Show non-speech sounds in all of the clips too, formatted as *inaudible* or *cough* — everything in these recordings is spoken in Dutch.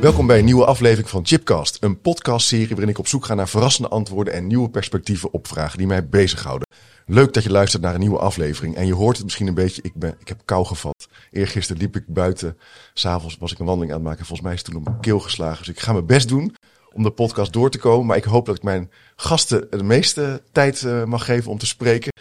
Welkom bij een nieuwe aflevering van Chipcast, een podcastserie waarin ik op zoek ga naar verrassende antwoorden en nieuwe perspectieven op vragen die mij bezighouden. Leuk dat je luistert naar een nieuwe aflevering en je hoort het misschien een beetje, ik, ben, ik heb kou gevat. Eergisteren liep ik buiten, s'avonds was ik een wandeling aan het maken en volgens mij is het toen op mijn keel geslagen. Dus ik ga mijn best doen om de podcast door te komen, maar ik hoop dat ik mijn gasten de meeste tijd uh, mag geven om te spreken.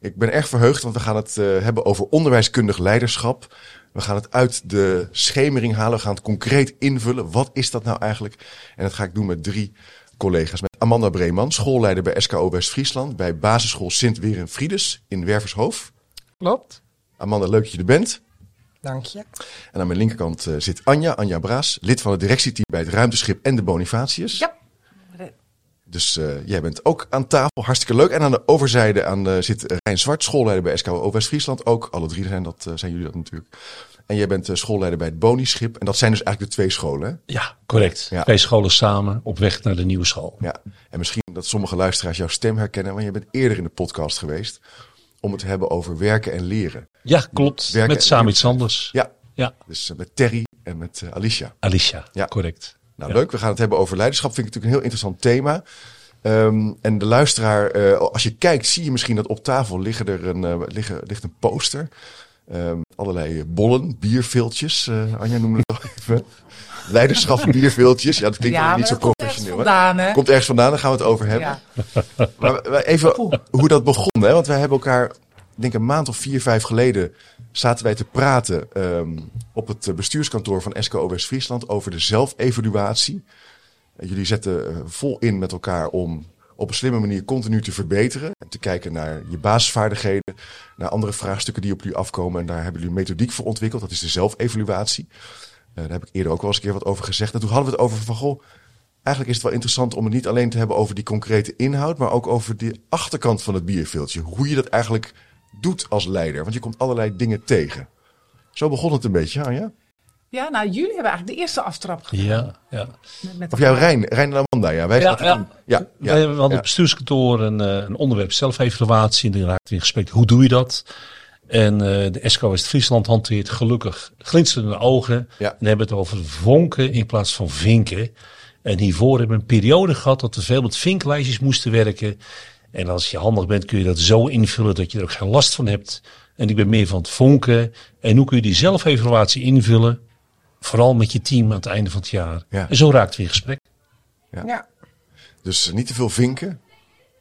Ik ben erg verheugd, want we gaan het uh, hebben over onderwijskundig leiderschap. We gaan het uit de schemering halen. We gaan het concreet invullen. Wat is dat nou eigenlijk? En dat ga ik doen met drie collega's. Met Amanda Breeman, schoolleider bij SKO West-Friesland. Bij basisschool sint Frides in Wervershoofd. Klopt. Amanda, leuk dat je er bent. Dank je. En aan mijn linkerkant uh, zit Anja, Anja Braas, lid van het directieteam bij het Ruimteschip en de Bonifatius. Ja. Dus uh, jij bent ook aan tafel. Hartstikke leuk. En aan de overzijde aan, uh, zit Rijn Zwart, schoolleider bij SKO West-Friesland ook. Alle drie zijn, dat, uh, zijn jullie dat natuurlijk. En jij bent schoolleider bij het Bonischip. En dat zijn dus eigenlijk de twee scholen, hè? Ja, correct. Ja. Twee scholen samen op weg naar de nieuwe school. Ja, en misschien dat sommige luisteraars jouw stem herkennen. Want je bent eerder in de podcast geweest om het te hebben over werken en leren. Ja, klopt. Werken met samen iets anders. Ja, ja. dus met Terry en met Alicia. Alicia, ja. correct. Nou, ja. leuk. We gaan het hebben over leiderschap. Vind ik natuurlijk een heel interessant thema. Um, en de luisteraar, uh, als je kijkt, zie je misschien dat op tafel liggen er een, uh, liggen, ligt een poster. Um, allerlei bollen, bierviltjes. Uh, Anja noemde het *laughs* al even. Leiderschap, *laughs* bierviltjes. Ja, dat klinkt ja, niet zo komt professioneel. Ergens vandaan, hè? Komt ergens vandaan, daar gaan we het over hebben. Ja. Maar, maar even hoe dat begon. Hè? Want wij hebben elkaar, ik denk een maand of vier, vijf geleden, zaten wij te praten um, op het bestuurskantoor van SKO West-Friesland over de zelfevaluatie. Jullie zetten vol in met elkaar om op een slimme manier continu te verbeteren. En te kijken naar je basisvaardigheden, naar andere vraagstukken die op jullie afkomen. En daar hebben jullie methodiek voor ontwikkeld. Dat is de zelfevaluatie. Uh, daar heb ik eerder ook wel eens een keer wat over gezegd. En toen hadden we het over van, goh, eigenlijk is het wel interessant om het niet alleen te hebben over die concrete inhoud, maar ook over de achterkant van het bierveeltje. Hoe je dat eigenlijk doet als leider. Want je komt allerlei dingen tegen. Zo begon het een beetje, Anja. Ja, nou, jullie hebben eigenlijk de eerste aftrap gedaan. Ja, ja. Met, met of jou, Rijn, Rijn en Amanda, ja. Wij ja, ja. ja, ja. Wij hebben op het bestuurskantoor een, een onderwerp zelfevaluatie. En dan raakten we in gesprek, hoe doe je dat? En uh, de SK West-Friesland hanteert gelukkig glinsterende ogen. Ja. En hebben het over vonken in plaats van vinken. En hiervoor hebben we een periode gehad dat we veel met vinklijstjes moesten werken. En als je handig bent kun je dat zo invullen dat je er ook geen last van hebt. En ik ben meer van het vonken. En hoe kun je die zelfevaluatie invullen? Vooral met je team aan het einde van het jaar. Ja. En zo raakt we in gesprek. Ja. ja. Dus niet te veel vinken.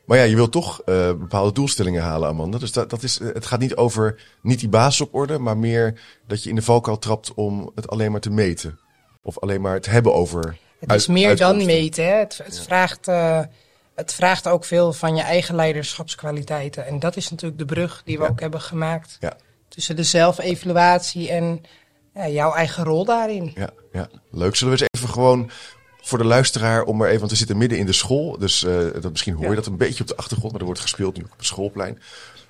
Maar ja, je wilt toch uh, bepaalde doelstellingen halen, Amanda. Dus dat, dat is, het gaat niet over niet die basis op orde, maar meer dat je in de valkuil trapt om het alleen maar te meten. Of alleen maar het hebben over. Het is meer dan meten. Hè? Het, het, ja. vraagt, uh, het vraagt ook veel van je eigen leiderschapskwaliteiten. En dat is natuurlijk de brug die we ja. ook hebben gemaakt. Ja. Tussen de zelfevaluatie en ja, jouw eigen rol daarin. Ja, ja, leuk. Zullen we eens even gewoon voor de luisteraar om er even, want we zitten midden in de school. Dus uh, dat, misschien hoor je dat een beetje op de achtergrond, maar er wordt gespeeld nu op het schoolplein.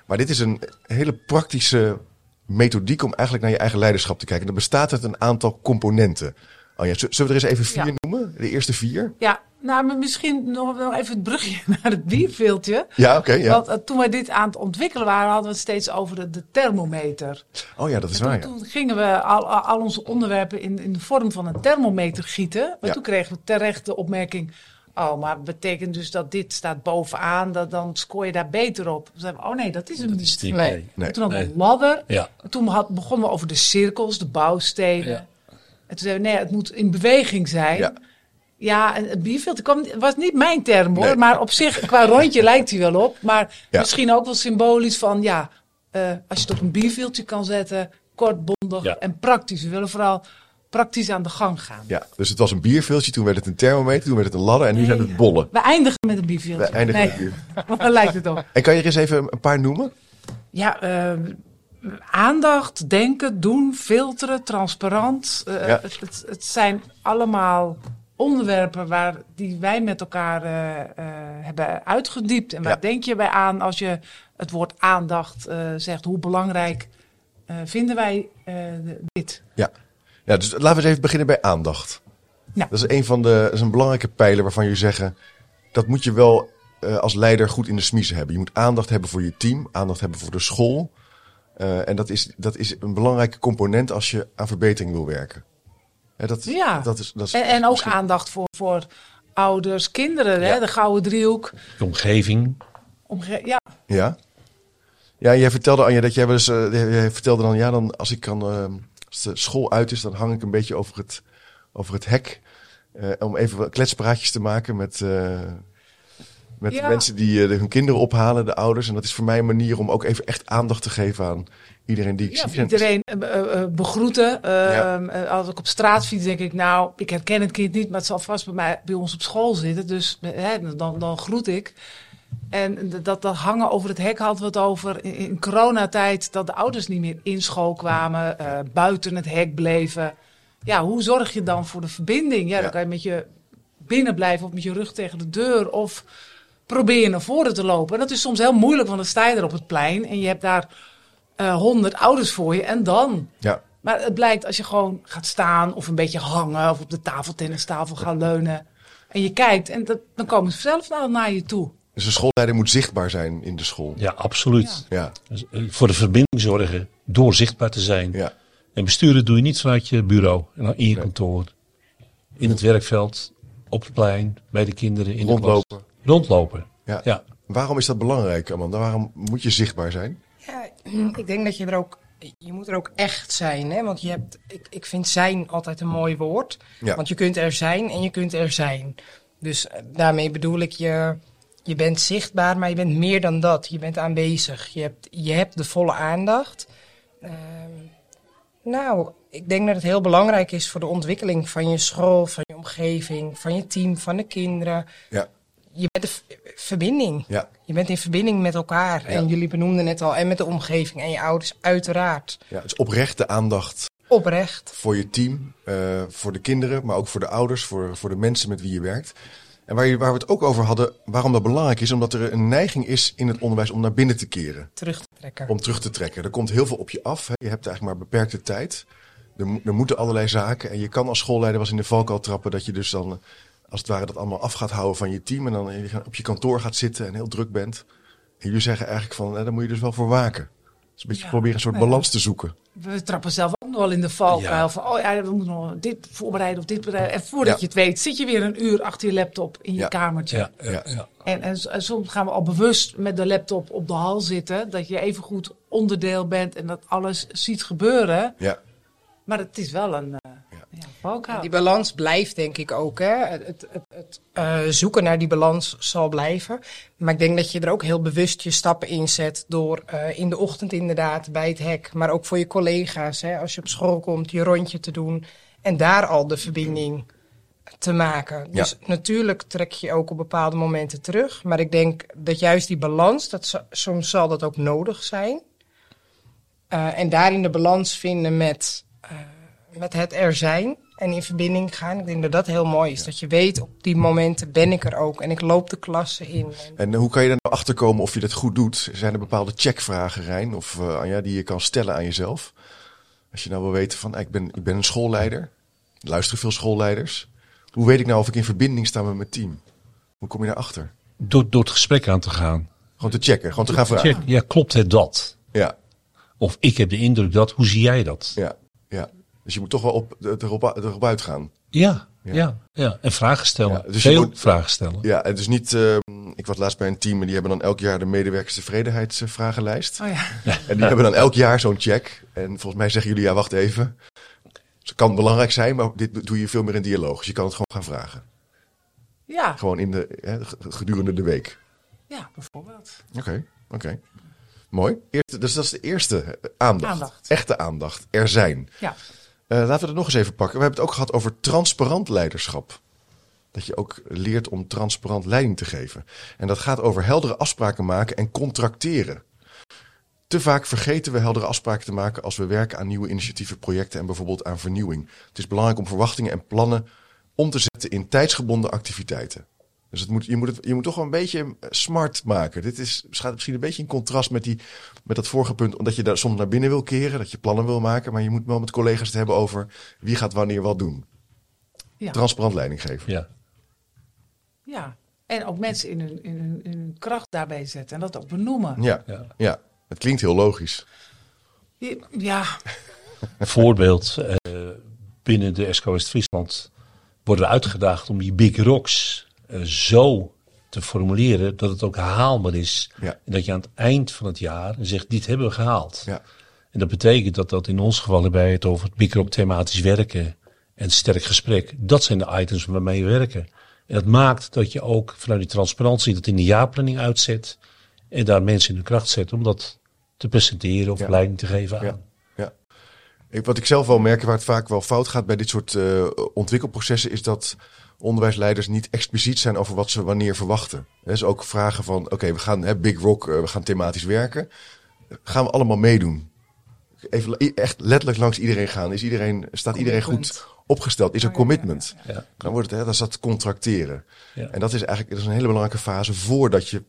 Maar dit is een hele praktische methodiek om eigenlijk naar je eigen leiderschap te kijken. Dat bestaat uit een aantal componenten. Oh ja, zullen we er eens even vier noemen? De eerste vier? Ja, nou, maar misschien nog, nog even het brugje *laughs* naar het bierveeltje. Ja, oké. Okay, ja. Want uh, toen wij dit aan het ontwikkelen waren, hadden we het steeds over de, de thermometer. Oh ja, dat is en waar. Toen, ja. toen gingen we al, al onze onderwerpen in, in de vorm van een thermometer gieten. Maar Ja. toen kregen we terecht de opmerking. Oh, maar betekent dus dat dit staat bovenaan, dat, dan scoor je daar beter op. Toen zeiden we, oh nee, dat is hem Dat niet. is het niet, nee. nee. Nee. En toen hadden we Nee. een ladder. Ja. En toen had, begonnen we over de cirkels, de bouwstenen. Ja. En toen zeiden we, nee, het moet in beweging zijn. Ja. Ja, en het bierveld was niet mijn term hoor. Nee. Maar op zich, qua rondje *laughs* lijkt hij wel op. Maar Ja. misschien ook wel symbolisch van, ja, eh, als je het op een bierveeltje kan zetten. Kort, bondig Ja. en praktisch. We willen vooral praktisch aan de gang gaan. Ja, dus het was een bierveeltje, toen werd het een thermometer, toen werd het een ladder en nu zijn het bollen. We eindigen met een bierveeltje. We eindigen nee, met. Daar *laughs* lijkt het op. En kan je er eens even een paar noemen? Ja, eh, aandacht, denken, doen, filteren, transparant. Uh, Ja. het, het, het zijn allemaal onderwerpen waar, die wij met elkaar eh, eh, hebben uitgediept. En waar Ja. denk je bij aan als je het woord aandacht eh, zegt? Hoe belangrijk vinden wij dit? Ja. ja, dus laten we eens even beginnen bij aandacht. Ja. Dat is een van de, dat is een belangrijke pijler waarvan je zeggen, dat moet je wel als leider goed in de smiezen hebben. Je moet aandacht hebben voor je team, aandacht hebben voor de school. En dat is, dat is een belangrijke component als je aan verbetering wil werken. Dat, Ja. dat is, dat is En, en ook misschien- aandacht voor, voor ouders, kinderen, hè? De gouden driehoek. De omgeving. Omge ja, Ja. Ja, jij vertelde Anja dat jij wel eens, eh, jij vertelde dan, ja, dan als ik kan, eh, als de school uit is, dan hang ik een beetje over het, over het hek. eh, om even wat kletspraatjes te maken met, eh, met de Ja. mensen die eh, hun kinderen ophalen, de ouders. En dat is voor mij een manier om ook even echt aandacht te geven aan iedereen die ik Ja, zie. En- iedereen eh, eh, begroeten. Eh, Ja. eh, als ik op straat fiets, denk ik, nou, ik herken het kind niet, maar het zal vast bij, mij, bij ons op school zitten. Dus hè, dan, dan groet ik. En dat, dat hangen over het hek hadden we het over in, in coronatijd, dat de ouders niet meer in school kwamen, buiten het hek bleven. Ja, hoe zorg je dan voor de verbinding? Ja, Ja. dan kan je met je binnen blijven of met je rug tegen de deur of probeer je naar voren te lopen. En dat is soms heel moeilijk, want dan sta je er op het plein en je hebt daar eh, honderd ouders voor je en dan. Ja, Maar het blijkt als je gewoon gaat staan of een beetje hangen of op de tafeltennistafel gaan leunen. En je kijkt en dat, dan komen ze zelf naar, naar je toe. dus een schoolleider moet zichtbaar zijn in de school. Ja, absoluut. Ja, Dus, eh, voor de verbinding zorgen, door zichtbaar te zijn. ja. En besturen doe je niet vanuit je bureau en dan in je Nee. kantoor. In het werkveld, op het plein, bij de kinderen, in de Rondlopen. klas. Rondlopen. ja. Ja. Waarom is dat belangrijk, Amanda? Waarom moet je zichtbaar zijn? Ja, *clears throat* ik denk dat je er ook. Je moet er ook echt zijn, hè? Want je hebt. Ik, ik vind zijn altijd een mooi woord. Ja. Want je kunt er zijn en je kunt er zijn. Dus eh, daarmee bedoel ik je. Je bent zichtbaar, maar je bent meer dan dat. Je bent aanwezig. Je hebt, je hebt de volle aandacht. Ehm, nou, ik denk dat het heel belangrijk is voor de ontwikkeling van je school, van je omgeving, van je team, van de kinderen. Ja, Je bent de verbinding. ja, Je bent in verbinding met elkaar. En jullie benoemden net al, en met de omgeving en je ouders, uiteraard. ja. Het is oprechte aandacht Oprecht. voor je team, eh, voor de kinderen, maar ook voor de ouders, voor, voor de mensen met wie je werkt. En waar, je, waar we het ook over hadden, waarom dat belangrijk is, omdat er een neiging is in het onderwijs om naar binnen te keren, Terug te trekken. om terug te trekken. Er komt heel veel op je af, hè. je hebt eigenlijk maar beperkte tijd. Er, er moeten allerlei zaken en je kan als schoolleider eens in de valkuil trappen dat je dus dan, als het ware, dat allemaal af gaat houden van je team en dan op je kantoor gaat zitten en heel druk bent. En jullie zeggen eigenlijk van, daar moet je dus wel voor waken. Dus een beetje Ja. proberen een soort balans te zoeken. We trappen zelf ook nog wel in de valkuil Ja. van, oh ja, we moeten nog dit voorbereiden of dit bereiden. En voordat Ja. je het weet, zit je weer een uur achter je laptop in je Ja. kamertje. Ja, ja, Ja. ja. En, en, en soms gaan we al bewust met de laptop op de hal zitten, dat je even goed onderdeel bent en dat alles ziet gebeuren. Ja, Maar het is wel een Die balans blijft denk ik ook. Hè? Het, het, het, het, eh, zoeken naar die balans zal blijven. Maar ik denk dat je er ook heel bewust je stappen in zet. Door eh, in de ochtend inderdaad bij het hek. Maar ook voor je collega's. Hè? Als je op school komt, je rondje te doen. En daar al de verbinding te maken. Dus natuurlijk trek je ook op bepaalde momenten terug. Maar ik denk dat juist die balans, dat, soms zal dat ook nodig zijn. Eh, en daarin de balans vinden met, eh, met het er zijn en in verbinding gaan. Ik denk dat dat heel mooi is. Dat je weet, op die momenten ben ik er ook en ik loop de klasse in. En eh, hoe kan je er nou achter komen of je dat goed doet? Zijn er bepaalde checkvragen, Rijn, of eh, Anja, die je kan stellen aan jezelf? Als je nou wil weten van, ik ben, ik ben een schoolleider, er luisteren veel schoolleiders. Hoe weet ik nou of ik in verbinding sta met mijn team? Hoe kom je daarachter? Door, door het gesprek aan te gaan. Gewoon te checken, gewoon te gaan vragen. Check, ja, klopt het dat? Ja, Of ik heb de indruk dat, hoe zie jij dat? ja. Dus je moet toch wel op, erop, erop uitgaan. Ja, Ja. ja, ja. En vragen stellen. Ja, dus je Veel moet- vragen stellen. Ja, het is niet, eh, ik was laatst bij een team en die hebben dan elk jaar de medewerkerstevredenheidsvragenlijst. Oh ja. *laughs* En die hebben dan elk jaar zo'n check. En volgens mij zeggen jullie, ja, wacht even. Het kan belangrijk zijn, maar dit doe je veel meer in dialoog. Dus je kan het gewoon gaan vragen. Ja, Gewoon in de, hè, gedurende de week. ja, bijvoorbeeld. Oké, oké. Mooi. Eerste, dus dat is de eerste eh, aandacht. Aandacht. Echte aandacht. Er zijn. Ja. Eh, laten we het nog eens even pakken. We hebben het ook gehad over transparant leiderschap. Dat je ook leert om transparant leiding te geven. En dat gaat over heldere afspraken maken en contracteren. Te vaak vergeten we heldere afspraken te maken als we werken aan nieuwe initiatieven, projecten en bijvoorbeeld aan vernieuwing. Het is belangrijk om verwachtingen en plannen om te zetten in tijdsgebonden activiteiten. Dus het moet, je, moet het, je moet toch wel een beetje smart maken. Dit is, staat misschien een beetje in contrast met, die, met dat vorige punt. Omdat je daar soms naar binnen wil keren, dat je plannen wil maken. Maar je moet wel met collega's het hebben over wie gaat wanneer wat doen. Ja. Transparant leiding geven. Ja. Ja. En ook mensen in hun, in, hun, in hun kracht daarbij zetten en dat ook benoemen. Ja, Ja. ja. het klinkt heel logisch. Ja, Een *laughs* voorbeeld, eh, binnen de SK West-Friesland worden we uitgedaagd om die big rocks eh, zo te formuleren dat het ook haalbaar is. Ja. En dat je aan het eind van het jaar zegt, dit hebben we gehaald. Ja. En dat betekent dat dat in ons geval bij het over het big rock thematisch werken en sterk gesprek, dat zijn de items waarmee we werken. En dat maakt dat je ook vanuit die transparantie dat in de jaarplanning uitzet en daar mensen in de kracht zet om dat te presenteren of Ja. leiding te geven aan. Ik, wat ik zelf wel merk, waar het vaak wel fout gaat bij dit soort eh, ontwikkelprocessen, is dat onderwijsleiders niet expliciet zijn over wat ze wanneer verwachten. Dus ook vragen van, oké, we gaan hè, Big Rock, eh, we gaan thematisch werken. Gaan we allemaal meedoen? Even echt letterlijk langs iedereen gaan. Is iedereen, staat iedereen goed opgesteld? Is er commitment? Ja. Dan wordt het, hè, dat is dat contracteren. Ja. En dat is eigenlijk dat is een hele belangrijke fase voordat je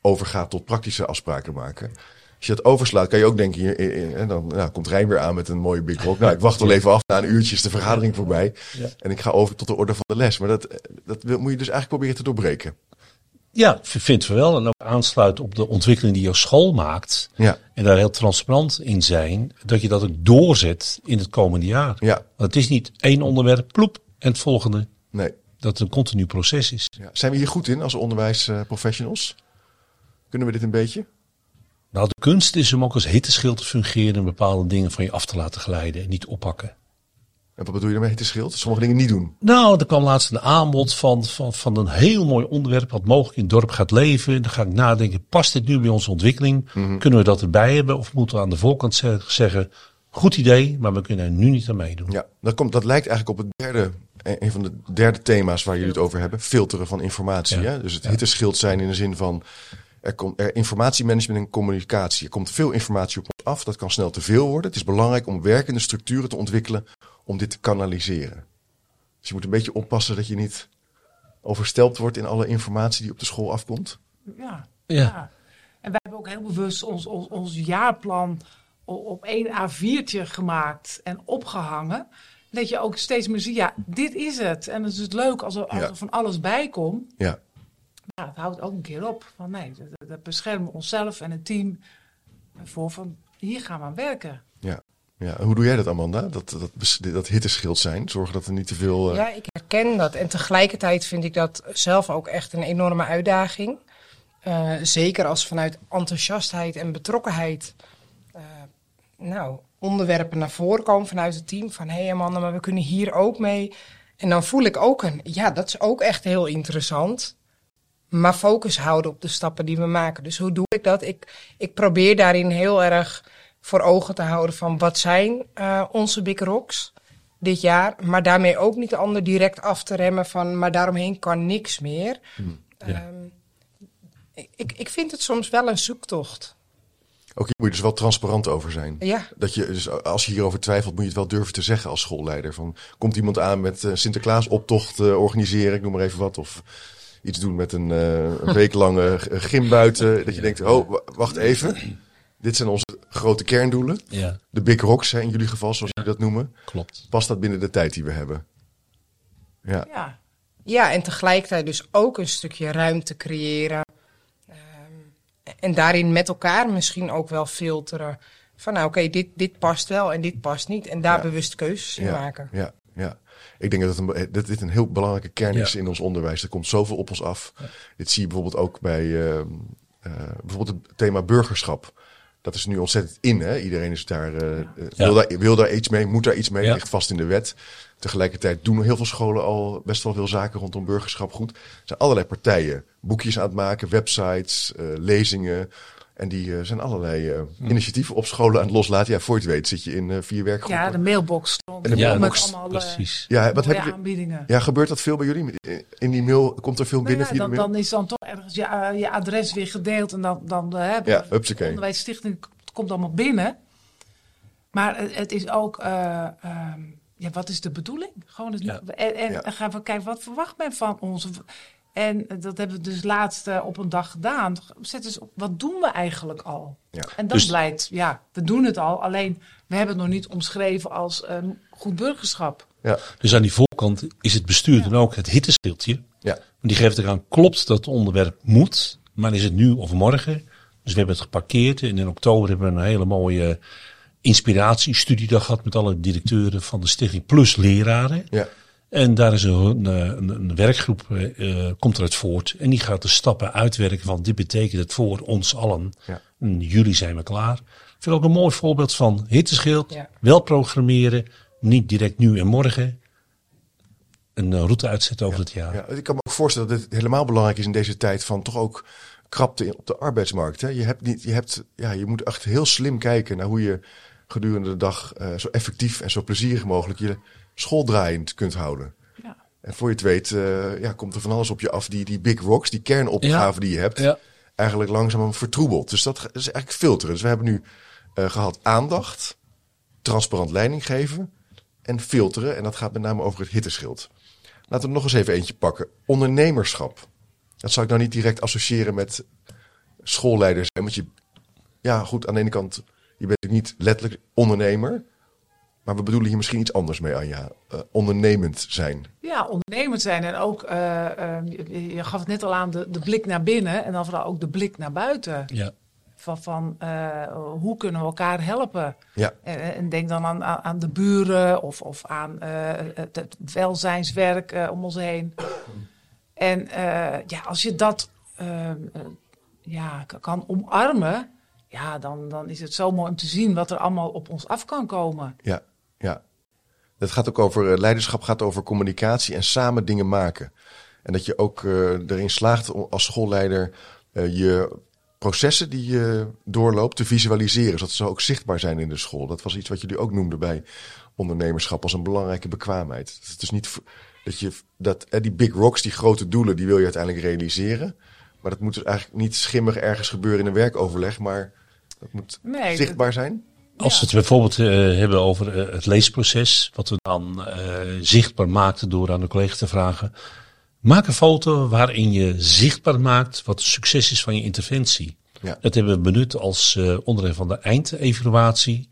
overgaat tot praktische afspraken maken. Als je dat overslaat, kan je ook denken, hier, en dan nou, komt Rijn weer aan met een mooie big rock. Nou, ik wacht wel even af, na een uurtje is de vergadering voorbij. Ja. En ik ga over tot de orde van de les. Maar dat, dat moet je dus eigenlijk proberen te doorbreken. Ja, v- vind we wel. En ook aansluit op de ontwikkeling die jouw school maakt. Ja, En daar heel transparant in zijn. Dat je dat ook doorzet in het komende jaar. ja, Want het is niet één onderwerp, ploep, en het volgende. nee. Dat het een continu proces is. Ja. Zijn we hier goed in als onderwijsprofessionals? Kunnen we dit een beetje? Nou, de kunst is om ook als hitteschild te fungeren. En bepaalde dingen van je af te laten glijden en niet oppakken. En wat bedoel je daarmee? Het is schild. Sommige dingen niet doen. Nou, er kwam laatst een aanbod van, van, van een heel mooi onderwerp. wat mogelijk in het dorp gaat leven. En dan ga ik nadenken: past dit nu bij onze ontwikkeling? Kunnen we dat erbij hebben? Of moeten we aan de voorkant ze- zeggen: goed idee, maar we kunnen er nu niet aan meedoen? Ja, dat, komt, dat lijkt eigenlijk op het derde, eh, een van de derde thema's waar jullie het over hebben. Filteren van informatie. Ja. Hè? Dus het hitteschild zijn in de zin van er komt er informatiemanagement en communicatie. Er komt veel informatie op ons af. Dat kan snel te veel worden. Het is belangrijk om werkende structuren te ontwikkelen om dit te kanaliseren. Dus je moet een beetje oppassen dat je niet overstelpt wordt in alle informatie die op de school afkomt. ja. Ja. ja. En wij hebben ook heel bewust ons, ons, ons jaarplan op één A4'tje gemaakt en opgehangen. Dat je ook steeds meer ziet, ja, dit is het. En het is het leuk als er, als Ja. er van alles bij komt. Ja, Maar het houdt ook een keer op. Van nee, dat, dat beschermen we onszelf en het team voor van hier gaan we aan werken. ja. ja. Hoe doe jij dat, Amanda? Dat, dat, dat hitteschild zijn. Zorgen dat er niet te veel... eh, Ja, ik herken dat. En tegelijkertijd vind ik dat zelf ook echt een enorme uitdaging. Eh, zeker als vanuit enthousiastheid en betrokkenheid eh, nou, onderwerpen naar voren komen vanuit het team. Van hé hey Amanda, maar we kunnen hier ook mee. En dan voel ik ook een, ja, dat is ook echt heel interessant. Maar focus houden op de stappen die we maken. Dus hoe doe ik dat? Ik, ik probeer daarin heel erg voor ogen te houden van wat zijn eh, onze big rocks dit jaar. Maar daarmee ook niet de ander direct af te remmen van maar daaromheen kan niks meer. Ja. Ehm, ik, ik vind het soms wel een zoektocht. Ook hier moet je dus wel transparant over zijn. Ja, Dat je, dus als je hierover twijfelt, moet je het wel durven te zeggen als schoolleider. Van, komt iemand aan met eh, Sinterklaas optocht eh, organiseren, ik noem maar even wat. Of iets doen met een, eh, een weeklange *laughs* g- gym buiten. Dat je denkt, oh, wa- wacht even. Dit zijn onze grote kerndoelen. ja, De big rocks hè, in jullie geval, zoals jullie dat noemen. klopt. Past dat binnen de tijd die we hebben? Ja, Ja, ja, en tegelijkertijd dus ook een stukje ruimte creëren. Ehm, en daarin met elkaar misschien ook wel filteren. Van nou oké, dit, dit past wel en dit past niet. En daar Ja. bewust keuzes in ja, maken. ja, ja. Ik denk dat, het een, dat dit een heel belangrijke kern is Ja. in ons onderwijs. Er komt zoveel op ons af. Dit zie je bijvoorbeeld ook bij ehm, eh, bijvoorbeeld het thema burgerschap. Dat is nu ontzettend in. Hè? Iedereen is daar, eh, eh, wil, daar, wil daar iets mee, moet daar iets mee. Ja. Ligt vast in de wet. Tegelijkertijd doen heel veel scholen al best wel veel zaken rondom burgerschap goed. Er zijn allerlei partijen boekjes aan het maken, websites, eh, lezingen. En die zijn allerlei eh, initiatieven op scholen aan het loslaten. Ja, voor je het weet zit je in vier werkgroepen. ja de mailbox En de Ja, mailbox. met allemaal eh, precies. Ja, wat heb je, aanbiedingen. ja, gebeurt dat veel bij jullie? In die mail, komt er veel Nou binnen ja, via dan, de mail? dan is dan toch ergens je, eh, je adres weer gedeeld en dan, dan hè, Ja, de onderwijsstichting het komt allemaal binnen. Maar het, het is ook, eh, ehm, ja, wat is de bedoeling? Gewoon het, Ja. En, en Ja. dan gaan we kijken, wat verwacht men van ons? En dat hebben we dus laatst eh, op een dag gedaan. Zet eens op, wat doen we eigenlijk al? Ja. En dan Dus- blijkt, ja, we doen het al. Alleen, we hebben het nog niet omschreven als ehm, goed burgerschap. Ja, Dus aan die voorkant is het bestuur dan ook het hitteschildje. ja, Want die geeft eraan, klopt dat het onderwerp moet, maar is het nu of morgen? Dus we hebben het geparkeerd en in oktober hebben we een hele mooie inspiratiestudiedag gehad met alle directeuren van de stichting plus leraren. ja. En daar is een, een, een werkgroep, eh, eh, komt eruit voort. En die gaat de stappen uitwerken van dit betekent het voor ons allen. Ja. In juli zijn we klaar. Ik vind ook een mooi voorbeeld van hitteschild. Ja. Wel programmeren, niet direct nu en morgen. Een eh, route uitzetten over het jaar. Ja, ik kan me ook voorstellen dat het helemaal belangrijk is in deze tijd van toch ook krapte op de arbeidsmarkt. Hè? Je, hebt niet, je, hebt, ja, je moet echt heel slim kijken naar hoe je gedurende de dag eh, zo effectief en zo plezierig mogelijk je school draaiend kunt houden. Ja. En voor je het weet eh, ja, komt er van alles op je af die, die big rocks, die kernopgave die je hebt, Ja. eigenlijk langzaam vertroebelt. Dus dat is eigenlijk filteren. Dus we hebben nu eh, gehad aandacht, transparant leiding geven en filteren. En dat gaat met name over het hitteschild. Laten we er nog eens even eentje pakken. Ondernemerschap. Dat zou ik nou niet direct associëren met schoolleiders. En want je, ja goed, aan de ene kant, je bent natuurlijk niet letterlijk ondernemer. Maar we bedoelen hier misschien iets anders mee, Anja. Eh, ondernemend zijn. Ja, ondernemend zijn en ook, eh, eh, je, gaf het net al aan, de, de blik naar binnen en dan vooral ook de blik naar buiten. Ja. Van, van eh, hoe kunnen we elkaar helpen? Ja, En, en denk dan aan, aan de buren of, of aan eh, het, het welzijnswerk om ons heen. En eh, ja, als je dat eh, eh, ja, kan omarmen, ja, dan, dan is het zo mooi om te zien wat er allemaal op ons af kan komen. ja, ja. Het gaat ook over, eh, leiderschap gaat over communicatie en samen dingen maken. En dat je ook eh, erin slaagt om als schoolleider eh, je processen die je doorloopt te visualiseren. Zodat ze ook zichtbaar zijn in de school. Dat was iets wat jullie ook noemden bij ondernemerschap als een belangrijke bekwaamheid. Het is niet dat je dat die big rocks, die grote doelen, die wil je uiteindelijk realiseren. Maar dat moet dus eigenlijk niet schimmig ergens gebeuren in een werkoverleg, maar dat moet Nee, zichtbaar zijn. Als we het bijvoorbeeld eh, hebben over eh, het leesproces, wat we dan eh, zichtbaar maakten door aan de collega te vragen. Maak een foto waarin je zichtbaar maakt wat het succes is van je interventie. Ja. Dat hebben we benut als onderdeel van de eindevaluatie.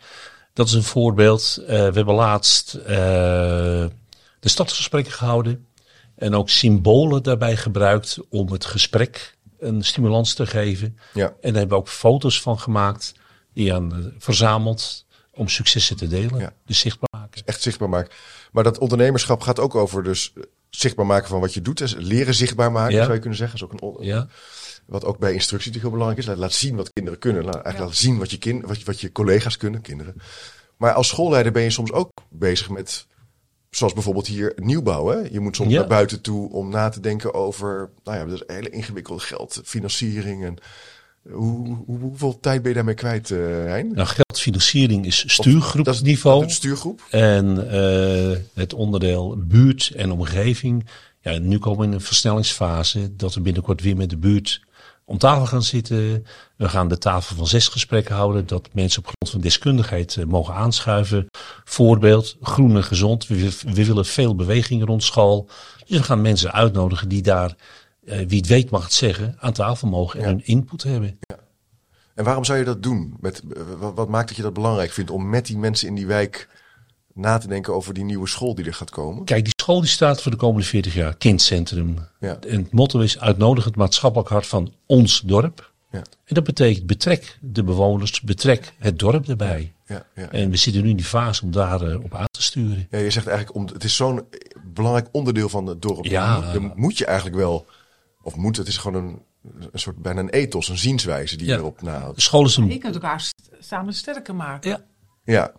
Dat is een voorbeeld. We hebben laatst de stadsgesprekken gehouden. En ook symbolen daarbij gebruikt om het gesprek een stimulans te geven. Ja. En daar hebben we ook foto's van gemaakt. Die aan eh, verzameld om successen te delen. Ja. Dus zichtbaar maken. echt zichtbaar maken. Maar dat ondernemerschap gaat ook over dus zichtbaar maken van wat je doet. Dus leren zichtbaar maken, Ja. zou je kunnen zeggen. is ook een Ja. Wat ook bij instructie natuurlijk heel belangrijk is. Laat, laat zien wat kinderen kunnen. Laat, eigenlijk laten zien wat je, kind, wat, je, wat je collega's kunnen, kinderen. Maar als schoolleider ben je soms ook bezig met, zoals bijvoorbeeld hier, nieuwbouw. Hè? Je moet soms Ja. naar buiten toe om na te denken over, nou ja, dat is hele ingewikkelde geld, financiering. En hoe, hoe- hoeveel tijd ben je daarmee kwijt, eh Hein? Nou, geldfinanciering is Dat is stuurgroepniveau. stuurgroep. En eh, het onderdeel buurt en omgeving. Ja, nu komen we in een versnellingsfase dat we binnenkort weer met de buurt om tafel gaan zitten. We gaan de tafel van zes gesprekken houden. Dat mensen op grond van deskundigheid eh, mogen aanschuiven. Voorbeeld, groen en gezond. We, we willen veel beweging rond school. Dus we gaan mensen uitnodigen die daar, wie het weet mag het zeggen, aan tafel mogen en hun input hebben. En waarom zou je dat doen? Met, eh, wat, maakt dat je dat belangrijk vindt om met die mensen in die wijk na te denken over die nieuwe school die er gaat komen? Kijk, die school die staat voor de komende 40 jaar. Kindcentrum. Ja. En het motto is uitnodigend maatschappelijk hart van ons dorp. Ja. En dat betekent betrek de bewoners, betrek het dorp erbij. Ja, ja. En we zitten nu in die fase om daar eh, op aan te sturen. Ja, je zegt eigenlijk, om, het is zo'n belangrijk onderdeel van het dorp. Ja. Dan moet je eigenlijk wel, of moet, het is gewoon een, een soort bijna een ethos, een zienswijze die je Ja. erop nahoudt. De school is Je een... kunt elkaar samen sterker maken. Ja. Ja.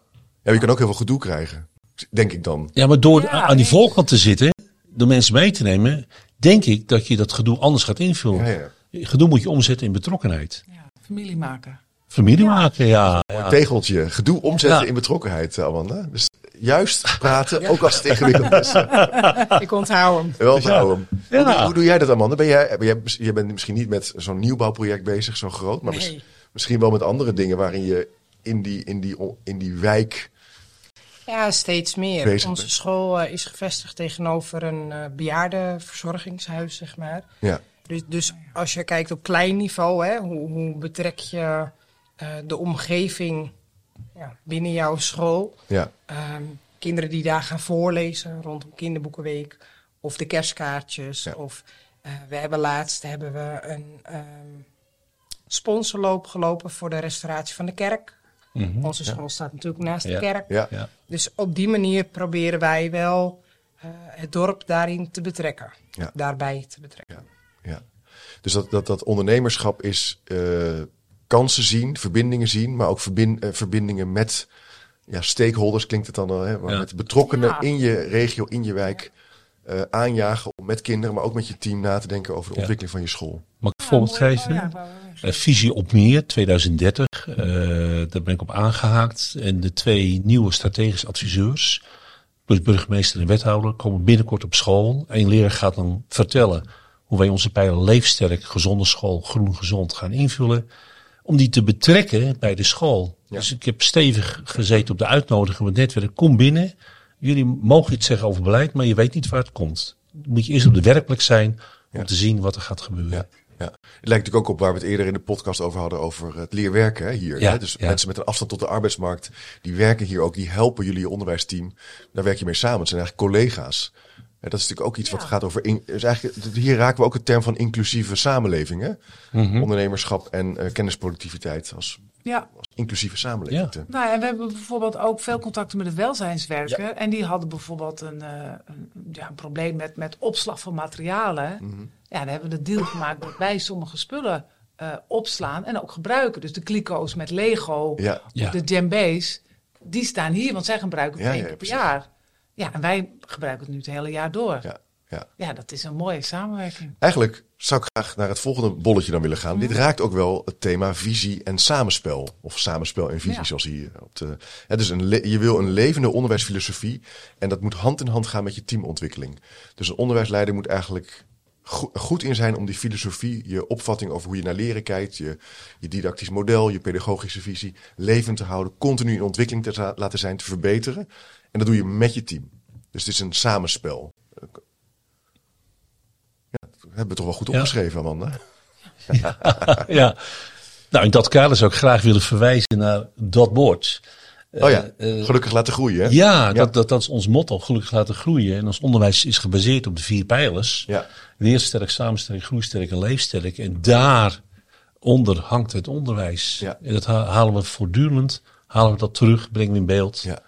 ja, je kan ook heel veel gedoe krijgen, denk ik dan. ja, maar door Ja, aan die voorkant te zitten, door mensen mee te nemen, denk ik dat je dat gedoe anders gaat invullen. Ja, ja. Gedoe moet je omzetten in betrokkenheid. Ja, familie maken. Familie Ja. maken, ja. ja. Tegeltje, gedoe omzetten Ja. in betrokkenheid, Amanda. Dus juist praten, ook als het ingewikkeld is. *laughs* Ik onthoud hem. Wel onthouden hem. Ja. Hoe, doe- hoe doe jij dat, Amanda? Ben jij, ben jij, je bent misschien niet met zo'n nieuwbouwproject bezig, zo groot, maar mis- misschien wel met andere dingen waarin je in die, in die, in die wijk. Ja, steeds meer. Bezig Onze bent. school eh, is gevestigd tegenover een eh bejaardenverzorgingshuis, zeg maar. Ja, Dus, dus als je kijkt op klein niveau, hè, hoe, hoe betrek je eh, de omgeving ja, binnen jouw school? ja, Ehm, kinderen die daar gaan voorlezen rondom kinderboekenweek of de kerstkaartjes. Ja. Of eh, we hebben laatst hebben we een ehm, sponsorloop gelopen voor de restauratie van de kerk. Mhm. Onze school staat natuurlijk naast Ja. de kerk. ja. Ja. Dus op die manier proberen wij wel eh, het dorp daarin te betrekken. Ja. Daarbij te betrekken. ja. Dus dat, dat, dat ondernemerschap is eh, kansen zien, verbindingen zien, maar ook eh, verbindingen met ja, stakeholders, klinkt het dan al, hè, maar Ja. met betrokkenen Ja. in je regio, in je wijk. eh, aanjagen om met kinderen, maar ook met je team na te denken over de Ja. ontwikkeling van je school. Mag ik een voorbeeld geven? Oh, Eh, visie op meer 2030. eh, daar ben ik op aangehaakt. En de twee nieuwe strategische adviseurs, plus burgemeester en wethouder, komen binnenkort op school. Een leraar gaat dan vertellen hoe wij onze pijler leefsterk, gezonde school, groen gezond gaan invullen. Om die te betrekken bij de school. Ja. Dus ik heb stevig gezeten op de uitnodiging van het netwerk. Kom binnen. Jullie mogen iets zeggen over beleid, maar je weet niet waar het komt. Dan moet je eerst op de werkplek zijn om Ja. te zien wat er gaat gebeuren. Ja, ja. Het lijkt natuurlijk ook op waar we het eerder in de podcast over hadden, over het leerwerken hè, hier. Ja, hè? Dus ja. mensen met een afstand tot de arbeidsmarkt, die werken hier ook, die helpen jullie je onderwijsteam. Daar werk je mee samen. Het zijn eigenlijk collega's. Hè, dat is natuurlijk ook iets wat Ja. gaat over. In, dus eigenlijk, hier raken we ook het term van inclusieve samenleving. Hè? Mhm. Ondernemerschap en eh, kennisproductiviteit als, Ja, als inclusieve samenleving. Ja. te- nou ja, en we hebben bijvoorbeeld ook veel contacten met de welzijnswerker. En die hadden bijvoorbeeld een, eh, een, ja, een probleem met, met opslag van materialen. Mhm. Ja, dan hebben we de deal gemaakt dat wij sommige spullen eh, opslaan en ook gebruiken. Dus de kliko's met Lego, Ja, Ja. of de djembe's, die staan hier, want zij gebruiken het Ja, één ja, keer per jaar. Ja, en wij gebruiken het nu het hele jaar door. ja, ja. Ja, dat is een mooie samenwerking. Eigenlijk zou ik graag naar het volgende bolletje dan willen gaan. Dit raakt ook wel het thema visie en samenspel. Of samenspel en visie, Ja. zoals hier op de. Hè, dus een je wil een levende onderwijsfilosofie. En dat moet hand in hand gaan met je teamontwikkeling. Dus een onderwijsleider moet eigenlijk go- goed in zijn om die filosofie, je opvatting over hoe je naar leren kijkt, je, je didactisch model, je pedagogische visie levend te houden, continu in ontwikkeling te laten zijn, te verbeteren. En dat doe je met je team. Dus het is een samenspel. Ja, dat hebben we toch wel goed Ja. opgeschreven, Amanda? *laughs* ja. Nou, in dat kader zou ik graag willen verwijzen naar dat bord. Oh ja, Eh, eh, gelukkig laten groeien. Hè? ja, dat, dat, dat is ons motto, gelukkig laten groeien. En ons onderwijs is gebaseerd op de vier pijlers. Ja. Leersterk, samensterk, groeisterk en leefsterk. En daaronder hangt het onderwijs. Ja. En dat ha- halen we voortdurend, halen we dat terug, brengen we in beeld Ja.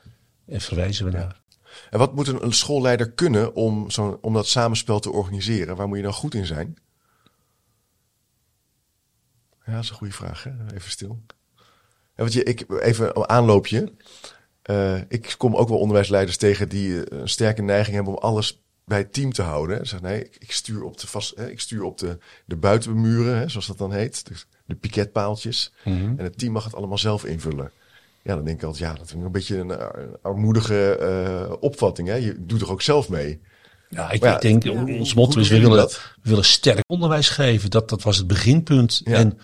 En verwijzen we naar. En wat moet een, een schoolleider kunnen om, zo'n om dat samenspel te organiseren? Waar moet je dan goed in zijn? Ja, dat is een goede vraag. Hè? Even stil. Want je, ik, even een aanloopje. Eh, ik kom ook wel onderwijsleiders tegen die eh, een sterke neiging hebben om alles bij het team te houden. Hè. Zeg, nee, ik, stuur op de, vast, hè, ik stuur op de, de buitenmuren, hè, zoals dat dan heet. Dus de piketpaaltjes. En het team mag het allemaal zelf invullen. Ja, dan denk ik altijd, ja, dat is een beetje een, een armoedige eh, opvatting. Hè? Je doet toch ook zelf mee? Ja, ik, ja, ik denk, ja. ons motto is, we willen, dat? we willen sterk onderwijs geven. Dat, dat was het beginpunt. Ja. En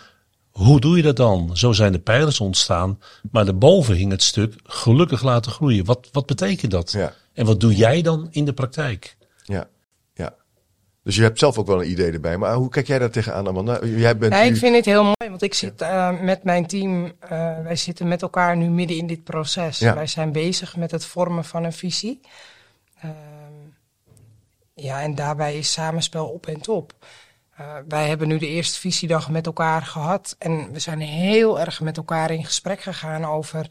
hoe doe je dat dan? Zo zijn de pijlers ontstaan. Maar daarboven hing het stuk gelukkig laten groeien. Wat, wat betekent dat? Ja. En wat doe jij dan in de praktijk? Ja. Dus je hebt zelf ook wel een idee erbij. Maar hoe kijk jij daar tegenaan, Amanda? Jij bent Ja, ik vind het heel mooi, want ik zit eh, met mijn team, eh, wij zitten met elkaar nu midden in dit proces. Ja. Wij zijn bezig met het vormen van een visie. Ehm, ja, en daarbij is samenspel op en top. Eh, wij hebben nu de eerste visiedag met elkaar gehad en we zijn heel erg met elkaar in gesprek gegaan over,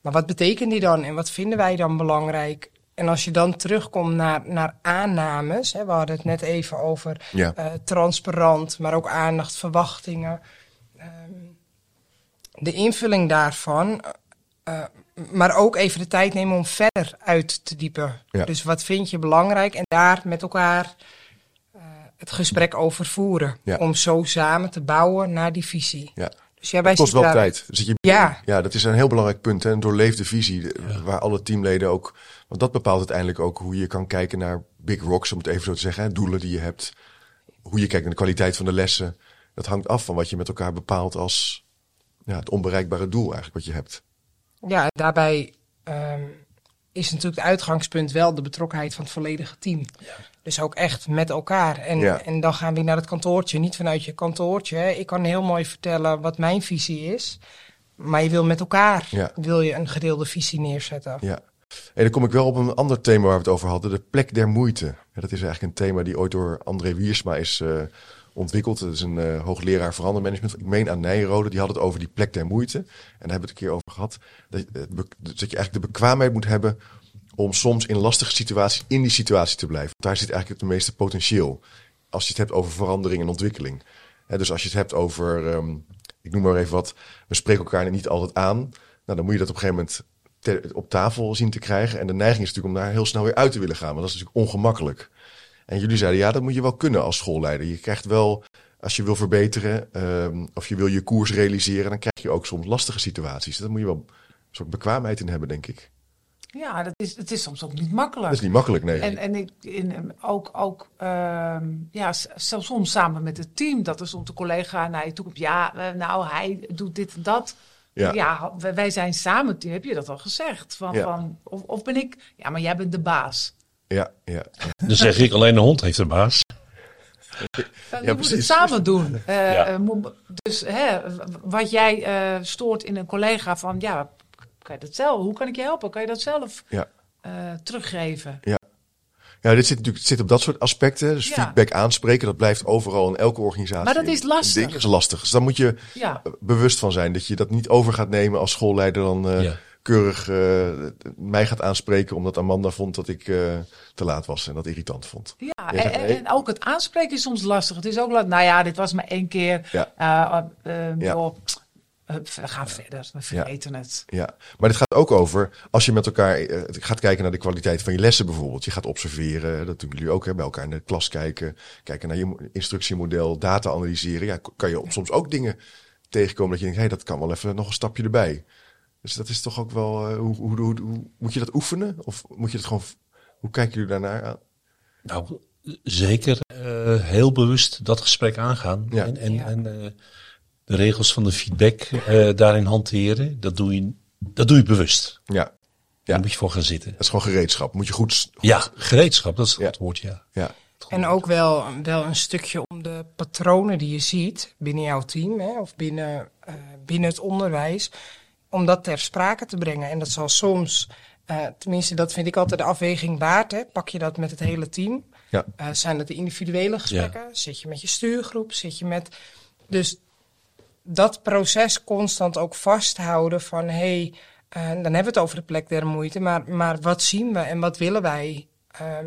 maar wat betekent die dan en wat vinden wij dan belangrijk? En als je dan terugkomt naar, naar aannames, hè, we hadden het net even over Ja. eh, transparant, maar ook aandacht, verwachtingen. Ehm, de invulling daarvan, eh, eh, maar ook even de tijd nemen om verder uit te diepen. Ja. Dus wat vind je belangrijk en daar met elkaar eh, het gesprek over voeren. Ja. Om zo samen te bouwen naar die visie. Ja. Dus ja, wij Het kost zitten wel daar- tijd. Dus je, Ja. ja, dat is een heel belangrijk punt. Hè? Een doorleefde visie, waar alle teamleden ook... Want dat bepaalt uiteindelijk ook hoe je kan kijken naar big rocks, om het even zo te zeggen. Hè? Doelen die je hebt. Hoe je kijkt naar de kwaliteit van de lessen. Dat hangt af van wat je met elkaar bepaalt als ja, het onbereikbare doel eigenlijk wat je hebt. Ja, daarbij ehm, is natuurlijk het uitgangspunt wel de betrokkenheid van het volledige team. Dus ook echt met elkaar. En, Ja. en dan gaan we weer naar het kantoortje, niet vanuit je kantoortje. hè. Ik kan heel mooi vertellen wat mijn visie is. Maar je wil met elkaar Ja. wil je een gedeelde visie neerzetten. Ja. En dan kom ik wel op een ander thema waar we het over hadden. De plek der moeite. Dat is eigenlijk een thema die ooit door André Wiersma is eh, ontwikkeld. Dat is een eh, hoogleraar verandermanagement. Ik meen aan Nijrode. Die had het over die plek der moeite. En daar hebben we het een keer over gehad. Dat, eh, dat je eigenlijk de bekwaamheid moet hebben om soms in lastige situaties in die situatie te blijven. Daar zit eigenlijk het meeste potentieel. Als je het hebt over verandering en ontwikkeling. Dus als je het hebt over, ehm, ik noem maar even wat, we spreken elkaar niet altijd aan. Nou, dan moet je dat op een gegeven moment ter- op tafel zien te krijgen. En de neiging is natuurlijk om daar heel snel weer uit te willen gaan. Want dat is natuurlijk ongemakkelijk. En jullie zeiden, ja, dat moet je wel kunnen als schoolleider. Je krijgt wel, als je wil verbeteren ehm, of je wil je koers realiseren, dan krijg je ook soms lastige situaties. Daar moet je wel een soort bekwaamheid in hebben, denk ik. Ja, dat is, het is soms ook niet makkelijk. Dat is niet makkelijk, nee. En, en ik, in, ook, ook ehm, ja, soms samen met het team, dat er soms de collega naar je toe komt. Ja, eh, nou, hij doet dit en dat. Ja. Ja, wij zijn samen, heb je dat al gezegd? Van, Ja. van, of, of ben ik, ja, maar jij bent de baas. Ja, ja. Dan zeg ik alleen de hond heeft een baas. Ja, je moet het samen doen. Eh, Ja. eh, dus hè, wat jij eh, stoort in een collega van, ja, kan je dat zelf? Hoe kan ik je helpen? Kan je dat zelf Ja. eh, teruggeven? Ja, dit zit natuurlijk zit op dat soort aspecten. Dus Ja. feedback aanspreken, dat blijft overal in elke organisatie. Maar dat is lastig. ding. Dat is lastig. Dus daar moet je Ja. bewust van zijn. Dat je dat niet over gaat nemen als schoolleider dan eh, Ja. keurig eh, mij gaat aanspreken. Omdat Amanda vond dat ik eh, te laat was en dat irritant vond. Ja, en, nee. en ook het aanspreken is soms lastig. Het is ook lastig. Nou ja, dit was maar één keer. Ja. Eh, we gaan verder. We vergeten het. Ja, maar dit gaat ook over als je met elkaar eh, gaat kijken naar de kwaliteit van je lessen bijvoorbeeld. Je gaat observeren, dat doen jullie ook, hè, bij elkaar in de klas kijken. Kijken naar je mo- instructiemodel, data analyseren. Ja, kan je soms ook dingen tegenkomen dat je denkt, hé, hey, dat kan wel even nog een stapje erbij. Dus dat is toch ook wel, eh, hoe, hoe, hoe, hoe- moet je dat oefenen? Of moet je dat gewoon, hoe kijken jullie daarnaar aan? Nou, zeker eh, heel bewust dat gesprek aangaan. Ja. En, en, Ja. en eh, de regels van de feedback eh, daarin hanteren. Dat doe je, dat doe je bewust. Ja, Daar Ja. moet je voor gaan zitten. dat is gewoon gereedschap. Moet je goed, Ja, gereedschap, dat is Ja. het woord, ja. ja, En ook wel, wel een stukje om de patronen die je ziet binnen jouw team hè, of binnen, eh, binnen het onderwijs, om dat ter sprake te brengen. En dat zal soms, eh, tenminste dat vind ik altijd de afweging waard, hè, pak je dat met het hele team. ja, Eh, zijn het de individuele gesprekken? Zit je met je stuurgroep? Zit je met. Dus dat proces constant ook vasthouden van hé, hey, eh, dan hebben we het over de plek der moeite, maar, maar wat zien we en wat willen wij? Ehm,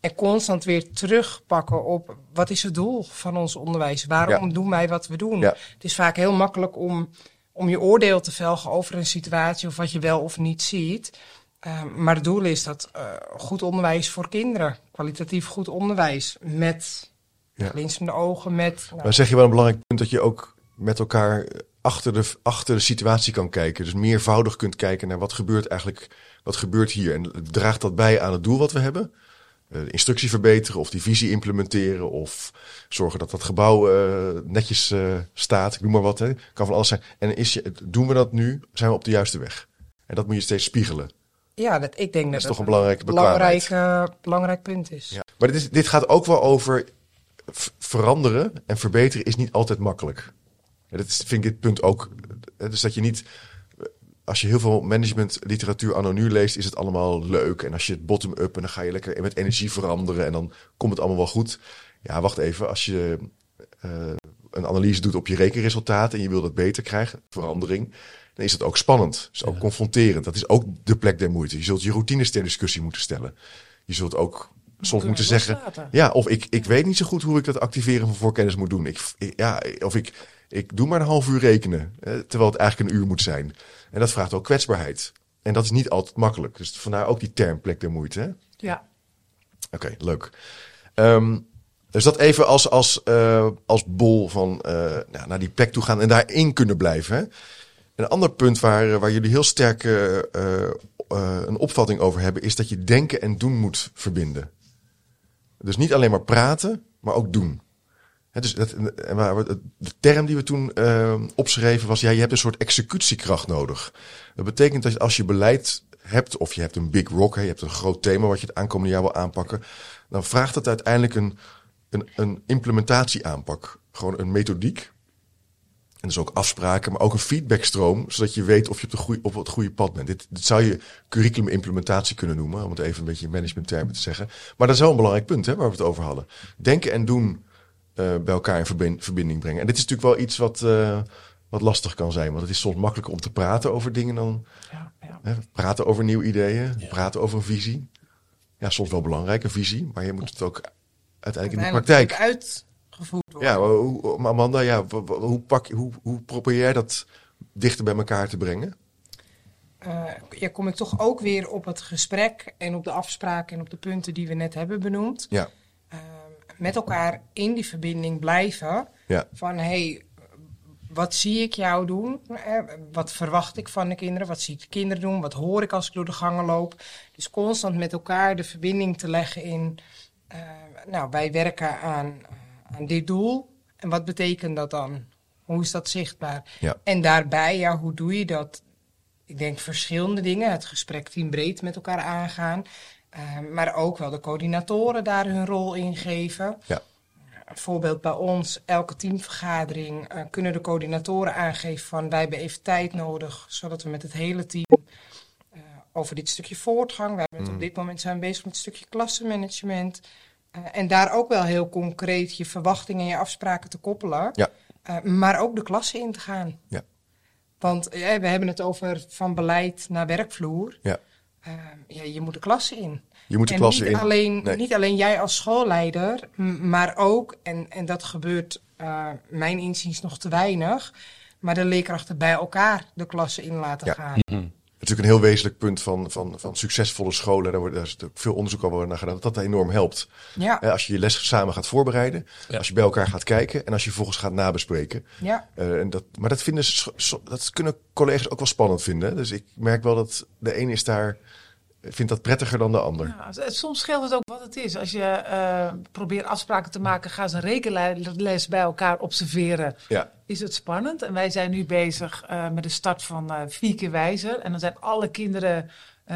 en constant weer terugpakken op wat is het doel van ons onderwijs? Waarom Ja. doen wij wat we doen? Ja. Het is vaak heel makkelijk om, om je oordeel te velgen over een situatie of wat je wel of niet ziet. Ehm, maar het doel is dat eh, goed onderwijs voor kinderen, kwalitatief goed onderwijs, met Ja. glinsterende ogen, met... nou, Maar zeg je wel een belangrijk punt dat je ook met elkaar achter de, achter de situatie kan kijken. Dus meervoudig kunt kijken naar wat gebeurt eigenlijk, wat gebeurt hier. En draagt dat bij aan het doel wat we hebben? Eh, de instructie verbeteren of die visie implementeren of zorgen dat dat gebouw eh, netjes eh, staat. Ik noem maar wat, hè. kan van alles zijn. En is je, doen we dat nu? Zijn we op de juiste weg? En dat moet je steeds spiegelen. ja, dat, ik denk dat is dat toch een belangrijke belangrijk, belangrijk punt is. Ja. Maar dit, is, dit gaat ook wel over veranderen en verbeteren is niet altijd makkelijk. Dat vind ik dit punt ook. Dus dat je niet, als je heel veel managementliteratuur anno nu leest, is het allemaal leuk. En als je het bottom-up en dan ga je lekker met energie veranderen en dan komt het allemaal wel goed. Ja, wacht even. Als je eh, een analyse doet op je rekenresultaten en je wil dat beter krijgen, verandering, dan is het ook spannend. Is ook confronterend. Dat is ook de plek der moeite. Je zult je routines ter discussie moeten stellen. Je zult ook soms moeten zeggen, ja, of ik, ik weet niet zo goed hoe ik dat activeren van voorkennis moet doen. Ik, ik- ja, of ik, ik doe maar een half uur rekenen, eh, terwijl het eigenlijk een uur moet zijn. En dat vraagt ook kwetsbaarheid. En dat is niet altijd makkelijk. Dus vandaar ook die term plek der moeite. hè? Ja. Oké, leuk. Dus dat even als, als, uh, als bol van uh, nou, naar die plek toe gaan en daarin kunnen blijven. Hè? Een ander punt waar, waar jullie heel sterk uh, een opvatting over hebben, is dat je denken en doen moet verbinden. Dus niet alleen maar praten, maar ook doen. Dus dat, de term die we toen opschreven was, ja, je hebt een soort executiekracht nodig. Dat betekent dat als je beleid hebt, of je hebt een big rock, je hebt een groot thema wat je het aankomende jaar wil aanpakken, dan vraagt het uiteindelijk een, een, een implementatieaanpak. Gewoon een methodiek. En dus ook afspraken, maar ook een feedbackstroom, zodat je weet of je op, de op het goede pad bent. Dit, zou je curriculum-implementatie kunnen noemen, om het even een beetje in managementtermen te zeggen. Maar dat is wel een belangrijk punt hè, waar we het over hadden. Denken en doen bij elkaar in verbinding brengen. En dit is natuurlijk wel iets wat, uh, wat lastig kan zijn, want het is soms makkelijker om te praten over dingen dan ja, ja. Hè, praten over nieuwe ideeën, ja. praten over een visie. Ja, soms wel belangrijk, een visie, maar je moet het ook uiteindelijk in de praktijk uitgevoerd worden. Ja, hoe, Amanda, ja, hoe, pak, hoe, hoe probeer jij dat dichter bij elkaar te brengen? Uh, ja, kom ik toch ook weer op het gesprek en op de afspraken en op de punten die we net hebben benoemd. Ja. Met elkaar in die verbinding blijven. Ja. Van hey, wat zie ik jou doen? Wat verwacht ik van de kinderen? Wat zie ik de kinderen doen? Wat hoor ik als ik door de gangen loop? Dus constant met elkaar de verbinding te leggen in. Uh, nou, wij werken aan, aan dit doel. En wat betekent dat dan? Hoe is dat zichtbaar? Ja. En daarbij, ja, hoe doe je dat? Ik denk verschillende dingen. Het gesprek teambreed met elkaar aangaan. Uh, maar ook wel de coördinatoren daar hun rol in geven. Ja. Een voorbeeld bij ons, elke teamvergadering uh, kunnen de coördinatoren aangeven van wij hebben even tijd nodig, zodat we met het hele team uh, over dit stukje voortgang, we hebben het Mm. op dit moment zijn bezig met een stukje klassenmanagement, uh, en daar ook wel heel concreet je verwachtingen en je afspraken te koppelen, Ja. Maar ook de klassen in te gaan. Ja. Want we hebben het over van beleid naar werkvloer. Ja. Uh, ja, je moet de klassen in. Je moet de en klassen niet in. Alleen, Nee. Niet alleen jij als schoolleider, maar ook, en, en dat gebeurt uh, mijn inziens nog te weinig, maar de leerkrachten bij elkaar de klassen in laten Ja. gaan. Natuurlijk een heel wezenlijk punt van, van, van succesvolle scholen. Daar, wordt, daar is natuurlijk veel onderzoek al naar gedaan. Dat dat enorm helpt. Ja, Eh, Als je je les samen gaat voorbereiden. Ja. Als je bij elkaar gaat kijken. En als je vervolgens gaat nabespreken. ja. Eh, en dat, maar dat, vinden, dat kunnen collega's ook wel spannend vinden. Dus ik merk wel dat de een is daar, vindt dat prettiger dan de ander. Ja, soms scheelt het ook wat het is. Als je eh, probeert afspraken te maken, ga eens een rekenles bij elkaar observeren. Ja, Is het spannend? En wij zijn nu bezig eh, met de start van vier keer wijzer. En dan zijn alle kinderen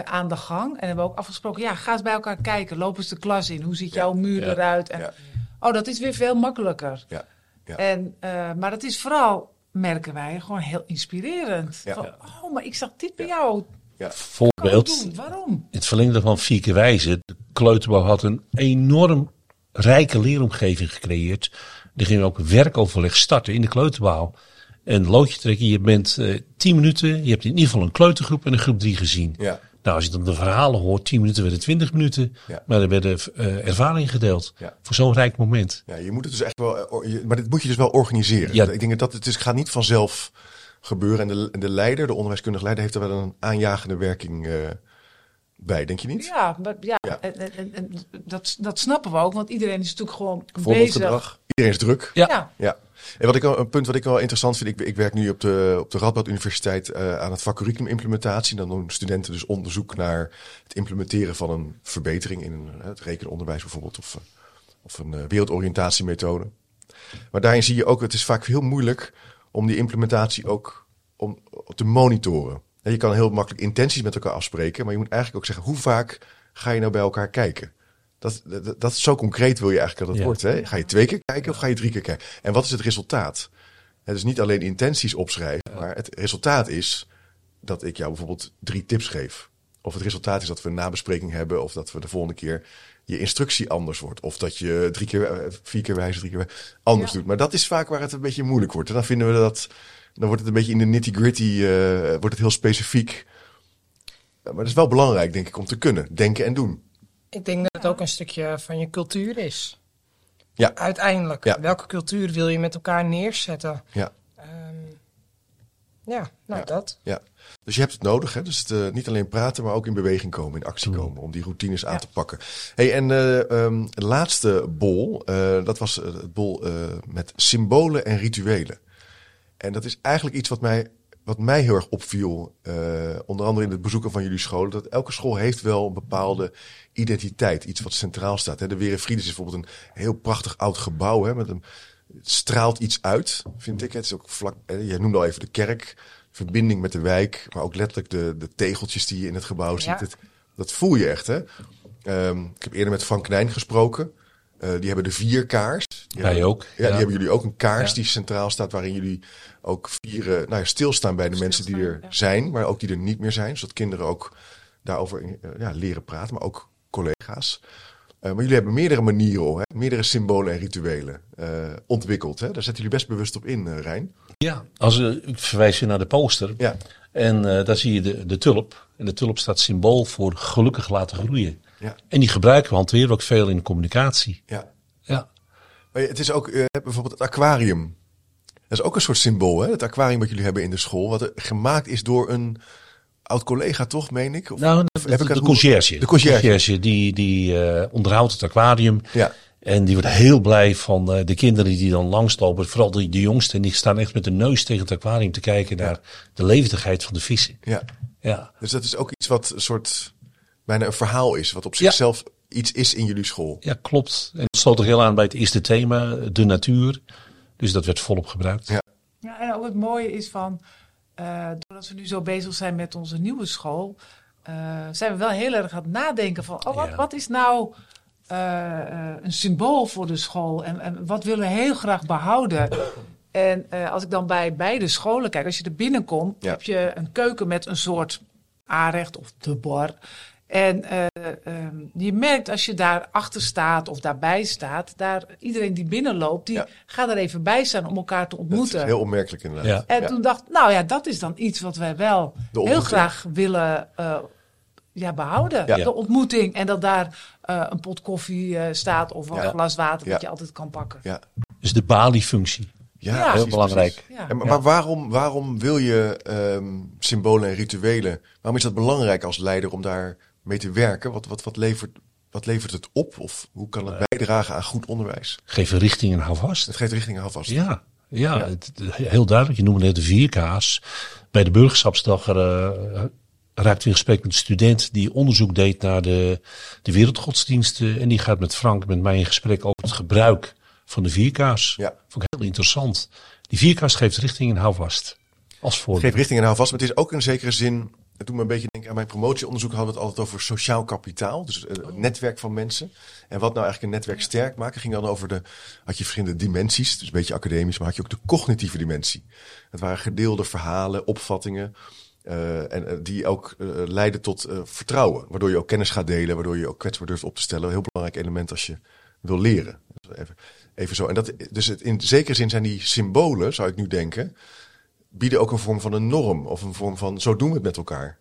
aan de gang. En hebben we ook afgesproken, ja, ga eens bij elkaar kijken. Loop eens de klas in. Hoe ziet jouw muur Ja. eruit? En. Oh, dat is weer veel makkelijker. ja, ja. En, maar het is vooral, merken wij, gewoon heel inspirerend. Ja. Van, oh, maar ik zag dit bij jou. Kan Voorbeeld. Waarom? in het verlengde van vier keer wijzen. De kleuterbouw had een enorm rijke leeromgeving gecreëerd. Er ging ook werkoverleg starten in de kleuterbouw. En loodje trekken, je bent eh, tien minuten. Je hebt in ieder geval een kleutergroep en een groep drie gezien. ja, Nou, als je dan de verhalen hoort, 10 minuten werden 20 minuten. Ja. Maar er werden eh ervaringen gedeeld. Ja. Voor zo'n rijk moment. ja, je moet het dus echt wel, eh, or- je- maar dit moet je dus wel organiseren. Ja. Ik denk dat het, is, gaat niet vanzelf gebeuren. En de, en de leider, de onderwijskundige leider, heeft er wel een aanjagende werking eh, bij, denk je niet? Ja, maar, ja. Ja. En, en, en- en dat, dat snappen we ook, want iedereen is natuurlijk gewoon bezig. Voorbeeldgedrag. Iedereen is druk. Ja. Ja. Ja. En wat ik een punt wat ik wel interessant vind, ik, ik werk nu op de, op de Radboud Universiteit eh, aan het vak curriculumimplementatie. Dan doen studenten dus onderzoek naar het implementeren van een verbetering in een, eh, het rekenonderwijs bijvoorbeeld, of, of een eh, wereldoriëntatiemethode. Maar daarin zie je ook, het is vaak heel moeilijk om die implementatie ook om, te monitoren. En je kan heel makkelijk intenties met elkaar afspreken, maar je moet eigenlijk ook zeggen, hoe vaak ga je nou bij elkaar kijken? Dat, dat, zo concreet wil je eigenlijk dat het Ja. wordt. Hè? Ga je twee keer kijken of ga je drie keer kijken? En wat is het resultaat? Het is niet alleen intenties opschrijven, maar het resultaat is dat ik jou bijvoorbeeld drie tips geef. Of het resultaat is dat we een nabespreking hebben, of dat we de volgende keer je instructie anders wordt. Of dat je drie keer, eh, vier keer wijzen, drie keer anders Ja. doet. Maar dat is vaak waar het een beetje moeilijk wordt. En dan vinden we dat, dan wordt het een beetje in de nitty gritty, wordt het heel specifiek. Maar dat is wel belangrijk, denk ik, om te kunnen denken en doen. Ik denk dat het ook een stukje van je cultuur is. Ja. Uiteindelijk. Ja. Welke cultuur wil je met elkaar neerzetten? Ja, Ehm, Ja, nou Ja. dat. Ja. Dus je hebt het nodig. Hè? Dus het, eh, niet alleen praten, maar ook in beweging komen, in actie komen. Om die routines aan Ja. te pakken. Hey, en eh, ehm, de laatste bol, eh, dat was het bol eh, met symbolen en rituelen. En dat is eigenlijk iets wat mij, wat mij heel erg opviel. eh, onder andere in het bezoeken van jullie scholen. Dat elke school heeft wel een bepaalde identiteit. Iets wat centraal staat. Hè? De Werenfriedens is bijvoorbeeld een heel prachtig oud gebouw. Hè? Met een, het straalt iets uit, vind ik. Het is ook vlak. eh, Je noemde al even de kerk. Verbinding met de wijk. Maar ook letterlijk de, de tegeltjes die je in het gebouw Ja. ziet. Het, dat voel je echt. Hè? Ehm, ik heb eerder met Frank Knijn gesproken. Eh, die hebben de vier kaars. Die Wij hebben- ook. Ja, die hebben jullie ook een kaars Ja. die centraal staat. Waarin jullie ook vieren, nou ja, stilstaan bij de mensen die er ja. zijn. Maar ook die er niet meer zijn. Zodat kinderen ook daarover eh, ja, leren praten. Maar ook collega's. Eh, maar jullie hebben meerdere manieren, hoor, hè? meerdere symbolen en rituelen eh, ontwikkeld. Hè? Daar zetten jullie best bewust op in, Rijn. Ja, als, eh, ik verwijs je naar de poster. Ja, En eh, daar zie je de, de tulp. En de tulp staat symbool voor gelukkig laten groeien. ja, En die gebruiken we, hanteren ook veel in de communicatie. ja. Ja, Maar het is ook eh, bijvoorbeeld het aquarium. Dat is ook een soort symbool, hè? Het aquarium wat jullie hebben in de school. Wat er gemaakt is door een oud collega, toch, meen ik? Of, nou, de, heb ik de, het- conciërge. De conciërge. die, die onderhoudt het aquarium. Ja, En die wordt heel blij van eh, de kinderen die dan langslopen. Vooral de, de jongsten. En die staan echt met de neus tegen het aquarium te kijken naar de levendigheid van de vissen. ja. Ja, Dus dat is ook iets wat een soort bijna een verhaal is. Wat op zichzelf iets is in jullie school. ja klopt. En het sloot toch heel aan bij het eerste thema, de natuur. Dus dat werd volop gebruikt. Ja. Ja, en ook het mooie is van, eh, doordat we nu zo bezig zijn met onze nieuwe school, eh, zijn we wel heel erg aan het nadenken van, oh, wat, Ja. wat is nou een symbool voor de school en, en wat willen we heel graag behouden? En eh, als ik dan bij beide scholen kijk, als je er binnenkomt, Ja. heb je een keuken met een soort aanrecht of de bar. En eh, ehm, je merkt als je daar achter staat of daarbij staat, daar, iedereen die binnenloopt, die Ja. gaat er even bij staan om elkaar te Dat ontmoeten. is heel opmerkelijk inderdaad. Ja. En Ja. toen dacht ik, nou ja, dat is dan iets wat wij wel heel graag willen eh, ja, behouden. Ja. De ontmoeting en dat daar eh, een pot koffie eh, staat of een Ja. glas water Ja. dat je altijd kan pakken. Ja, Dus de balie-functie. ja, precies, Heel belangrijk. precies. En, maar waarom, waarom wil je ehm, symbolen en rituelen? Waarom is dat belangrijk als leider om daar mee te werken? Wat, wat, wat, levert, wat levert het op? Of hoe kan het bijdragen aan goed onderwijs? Geef een richting en hou vast. Het geeft richting aan vast. Ja, ja, Ja. Het, heel duidelijk. Je noemde net de vierka's. Bij de burgerschapsdag eh, raakte in gesprek met een student die onderzoek deed naar de, de wereldgodsdiensten. En die gaat met Frank, met mij in gesprek over het gebruik van de vierka's. Ja. Vond ik heel interessant. Die vierka's geeft richting en hou vast. Als Het voorbeeld. geeft richting en hou vast. Maar het is ook in zekere zin. Het doet me een beetje denken aan mijn promotieonderzoek. Hadden we het altijd over sociaal kapitaal. Dus eh, het netwerk van mensen. En wat nou eigenlijk een netwerk sterk maken. Ging dan over de. Had je verschillende dimensies. Dus een beetje academisch. Maar had je ook de cognitieve dimensie. Het waren gedeelde verhalen, opvattingen. Eh, en eh, die ook eh, leiden tot vertrouwen. Waardoor je ook kennis gaat delen. Waardoor je ook kwetsbaar durft op te stellen. Een heel belangrijk element als je wil leren. Even, even zo. En dat, dus het, in zekere zin zijn die symbolen, zou ik nu denken bieden ook een vorm van een norm of een vorm van zo doen we het met elkaar.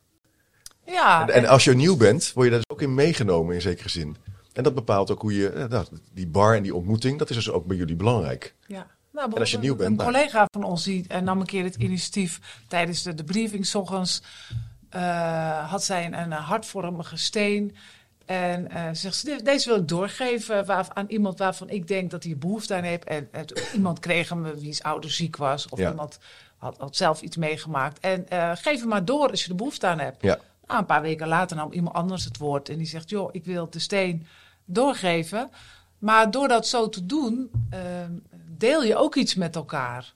Ja, En, en als je nieuw bent, word je daar dus ook in meegenomen in zekere zin. En dat bepaalt ook hoe je, nou, die bar en die ontmoeting, dat is dus ook bij jullie belangrijk. Ja. Nou, En als je nieuw bent, Een nou. collega van ons die nam een keer het initiatief tijdens de, de briefing 's ochtends. eh, had zij een, een hartvormige steen. En eh, zegt ze, "Dit- deze wil ik doorgeven waar, aan iemand waarvan ik denk dat hij behoefte aan heeft. En, iemand kreeg hem wie's ouder ziek was. Of Ja. iemand had, had zelf iets meegemaakt. En eh, geef hem maar door als je er behoefte aan hebt. Ja, Nou, een paar weken later nam iemand anders het woord en die zegt: Joh, ik wil de steen doorgeven. Maar door dat zo te doen, ehm, deel je ook iets met elkaar.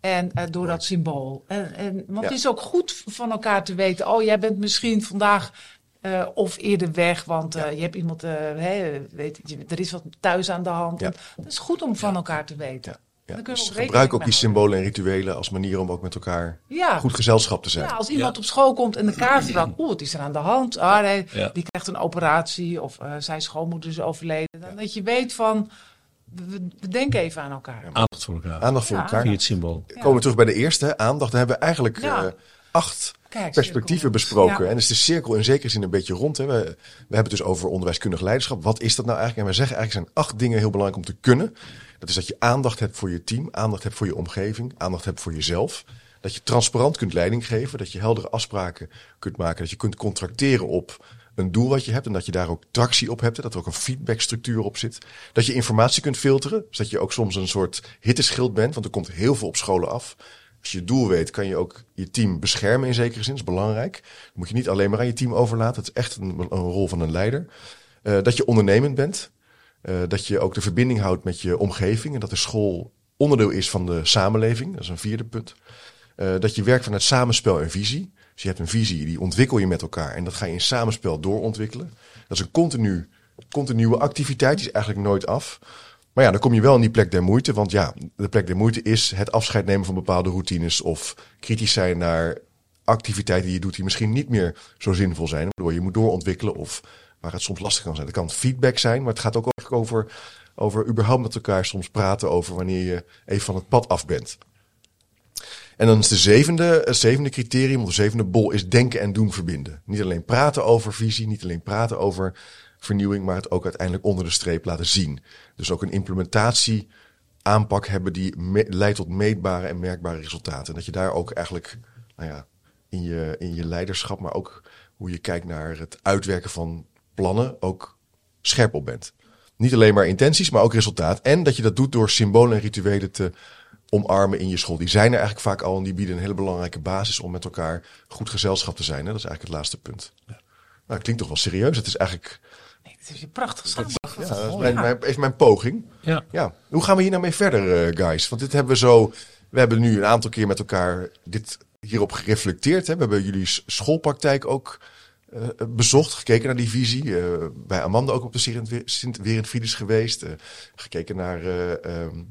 En eh, door dat symbool. En, en, want Ja. het is ook goed van elkaar te weten: Oh, jij bent misschien vandaag eh, of eerder weg, want eh, je hebt iemand, hè, weet je, er is wat thuis aan de hand. Ja. En Het is goed om van elkaar te weten. Ja, Dus gebruik ook die symbolen en rituelen als manier om ook met elkaar Ja. goed gezelschap te zijn. Ja, als iemand op school komt en de kaart vraagt, oeh, wat is er aan de hand? Ah, nee, Ja. die krijgt een operatie of eh, zijn schoonmoeder is overleden. Dan dat je weet van, we, we denken even aan elkaar. Aandacht voor elkaar. Aandacht voor Ja. elkaar. Via het symbool. Komen we terug bij de eerste, hè, aandacht. Dan hebben we eigenlijk Ja. eh, acht Kijk, perspectieven cirkel. besproken. Ja. En is de cirkel in zekere zin een beetje rond. Hè. We, we hebben het dus over onderwijskundig leiderschap. Wat is dat nou eigenlijk? En we zeggen eigenlijk zijn acht dingen heel belangrijk om te kunnen. Dat is dat je aandacht hebt voor je team, aandacht hebt voor je omgeving, aandacht hebt voor jezelf. Dat je transparant kunt leiding geven, dat je heldere afspraken kunt maken, dat je kunt contracteren op een doel wat je hebt en dat je daar ook tractie op hebt, dat er ook een feedbackstructuur op zit. Dat je informatie kunt filteren, dus dat je ook soms een soort hitteschild bent, want er komt heel veel op scholen af. Als je het doel weet, kan je ook je team beschermen in zekere zin. Dat is belangrijk. Moet je niet alleen maar aan je team overlaten. Het is echt een, rol van een leider. Uh, dat je ondernemend bent. Uh, dat je ook de verbinding houdt met je omgeving. En dat de school onderdeel is van de samenleving. Dat is een vierde punt. Uh, dat je werkt vanuit samenspel en visie. Dus je hebt een visie, die ontwikkel je met elkaar. En dat ga je in samenspel doorontwikkelen. Dat is een continu, continue activiteit, die is eigenlijk nooit af. Maar ja, dan kom je wel in die plek der moeite. Want ja, de plek der moeite is het afscheid nemen van bepaalde routines. Of kritisch zijn naar activiteiten die je doet die misschien niet meer zo zinvol zijn. Waardoor je moet doorontwikkelen of waar het soms lastig kan zijn. Dat kan feedback zijn, maar het gaat ook over, over überhaupt met elkaar soms praten over wanneer je even van het pad af bent. En dan is de zevende, het zevende criterium, of de zevende bol, is denken en doen verbinden. Niet alleen praten over visie, niet alleen praten over vernieuwing, maar het ook uiteindelijk onder de streep laten zien. Dus ook een implementatie aanpak hebben die leidt tot meetbare en merkbare resultaten. En dat je daar ook eigenlijk, nou ja, in je, in je leiderschap, maar ook hoe je kijkt naar het uitwerken van plannen, ook scherp op bent. Niet alleen maar intenties, maar ook resultaat. En dat je dat doet door symbolen en rituelen te omarmen in je school. Die zijn er eigenlijk vaak al en die bieden een hele belangrijke basis om met elkaar goed gezelschap te zijn. Hè? Dat is eigenlijk het laatste punt. Ja. Nou, het klinkt toch wel serieus. Het is eigenlijk Nee, het is een prachtig. Ja, dat is mijn, mijn, even mijn poging. Ja. ja. Hoe gaan we hier nou mee verder, uh, guys? Want dit hebben we zo... We hebben nu een aantal keer met elkaar dit hierop gereflecteerd. Hè? We hebben jullie schoolpraktijk ook uh, bezocht, gekeken naar die visie. Uh, bij Amanda ook op de Sint-Werenfrieders geweest. gekeken naar ehm,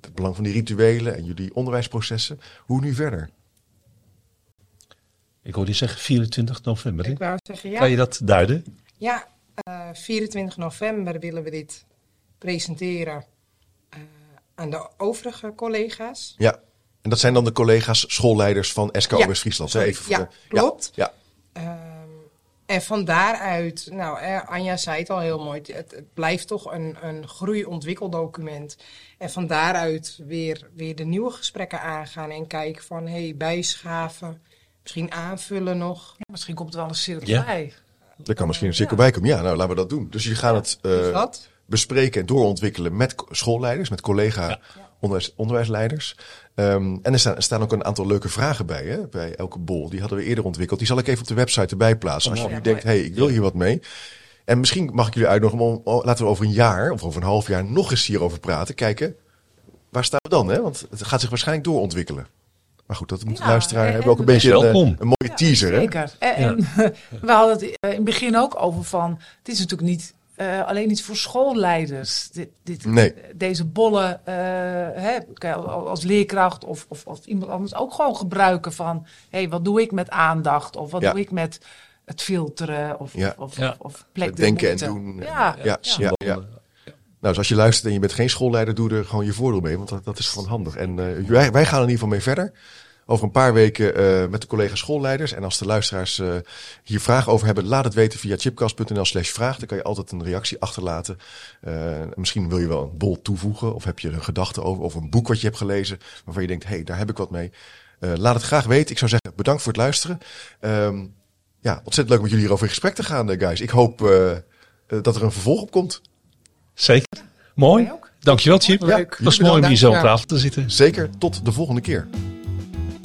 het belang van die rituelen en jullie onderwijsprocessen. Hoe nu verder? Ik hoorde je zeggen 24 november. Ik wou zeggen, ja. Kan je dat duiden? Ja, uh, 24 november willen we dit presenteren uh, aan de overige collega's. Ja, en dat zijn dan de collega's schoolleiders van SKO West-Friesland. Ja, Even ja, klopt. Ja, ja. En van daaruit, nou, eh, Anja zei het al heel mooi, het, het blijft toch een, een groei-ontwikkeldocument. En van daaruit weer, weer de nieuwe gesprekken aangaan en kijken van, hé, hey, bijschaven, misschien aanvullen nog. Ja, misschien komt er wel een cirkel ja. bij. Er kan misschien een cirkel bij komen. Ja, nou laten we dat doen. Dus je gaat het uh, bespreken en doorontwikkelen met schoolleiders, met collega ja. onderwijs, onderwijsleiders. Um, en er staan, er staan, ook een aantal leuke vragen bij, hè, bij elke bol. Die hadden we eerder ontwikkeld. Die zal ik even op de website erbij plaatsen. Als je nu denkt, hé, hey, ik wil hier wat mee. En misschien mag ik jullie uitnodigen om, laten we over een jaar of over een half jaar nog eens hierover praten. Kijken, waar staan we dan? Hè? Want het gaat zich waarschijnlijk doorontwikkelen. Maar goed, dat moet de luisteraar en, hebben ook een beetje een, een, mooie teaser. Hè? Zeker. En, en *laughs* we hadden het in het begin ook over van, het is natuurlijk niet uh, alleen iets voor schoolleiders. Dit, dit, nee. Deze bollen uh, hè, als leerkracht of, of, of, iemand anders ook gewoon gebruiken van... hé, hey, wat doe ik met aandacht? Of wat ja. doe ik met het filteren? Of, ja. of, of, of plek Denken en doen. Ja. Ja. Ja. ja. Nou, dus als je luistert en je bent geen schoolleider, doe er gewoon je voordeel mee. Want dat, dat is gewoon handig. En uh, wij, wij gaan er in ieder geval mee verder over een paar weken uh, met de collega schoolleiders. En als de luisteraars uh, hier vragen over hebben, laat het weten via chipcast.nl slash vraag. Dan kan je altijd een reactie achterlaten. Uh, misschien wil je wel een bol toevoegen of heb je er een gedachte over of een boek wat je hebt gelezen waarvan je denkt, hé, hey, daar heb ik wat mee. laat het graag weten. Ik zou zeggen, bedankt voor het luisteren. Um, ja, ontzettend leuk met jullie hierover in gesprek te gaan, guys. Ik hoop dat er een vervolg op komt. Zeker. Mooi. Dankjewel, Chip. Ja, dat was mooi om hier zo aan tafel te zitten. Zeker. Tot de volgende keer.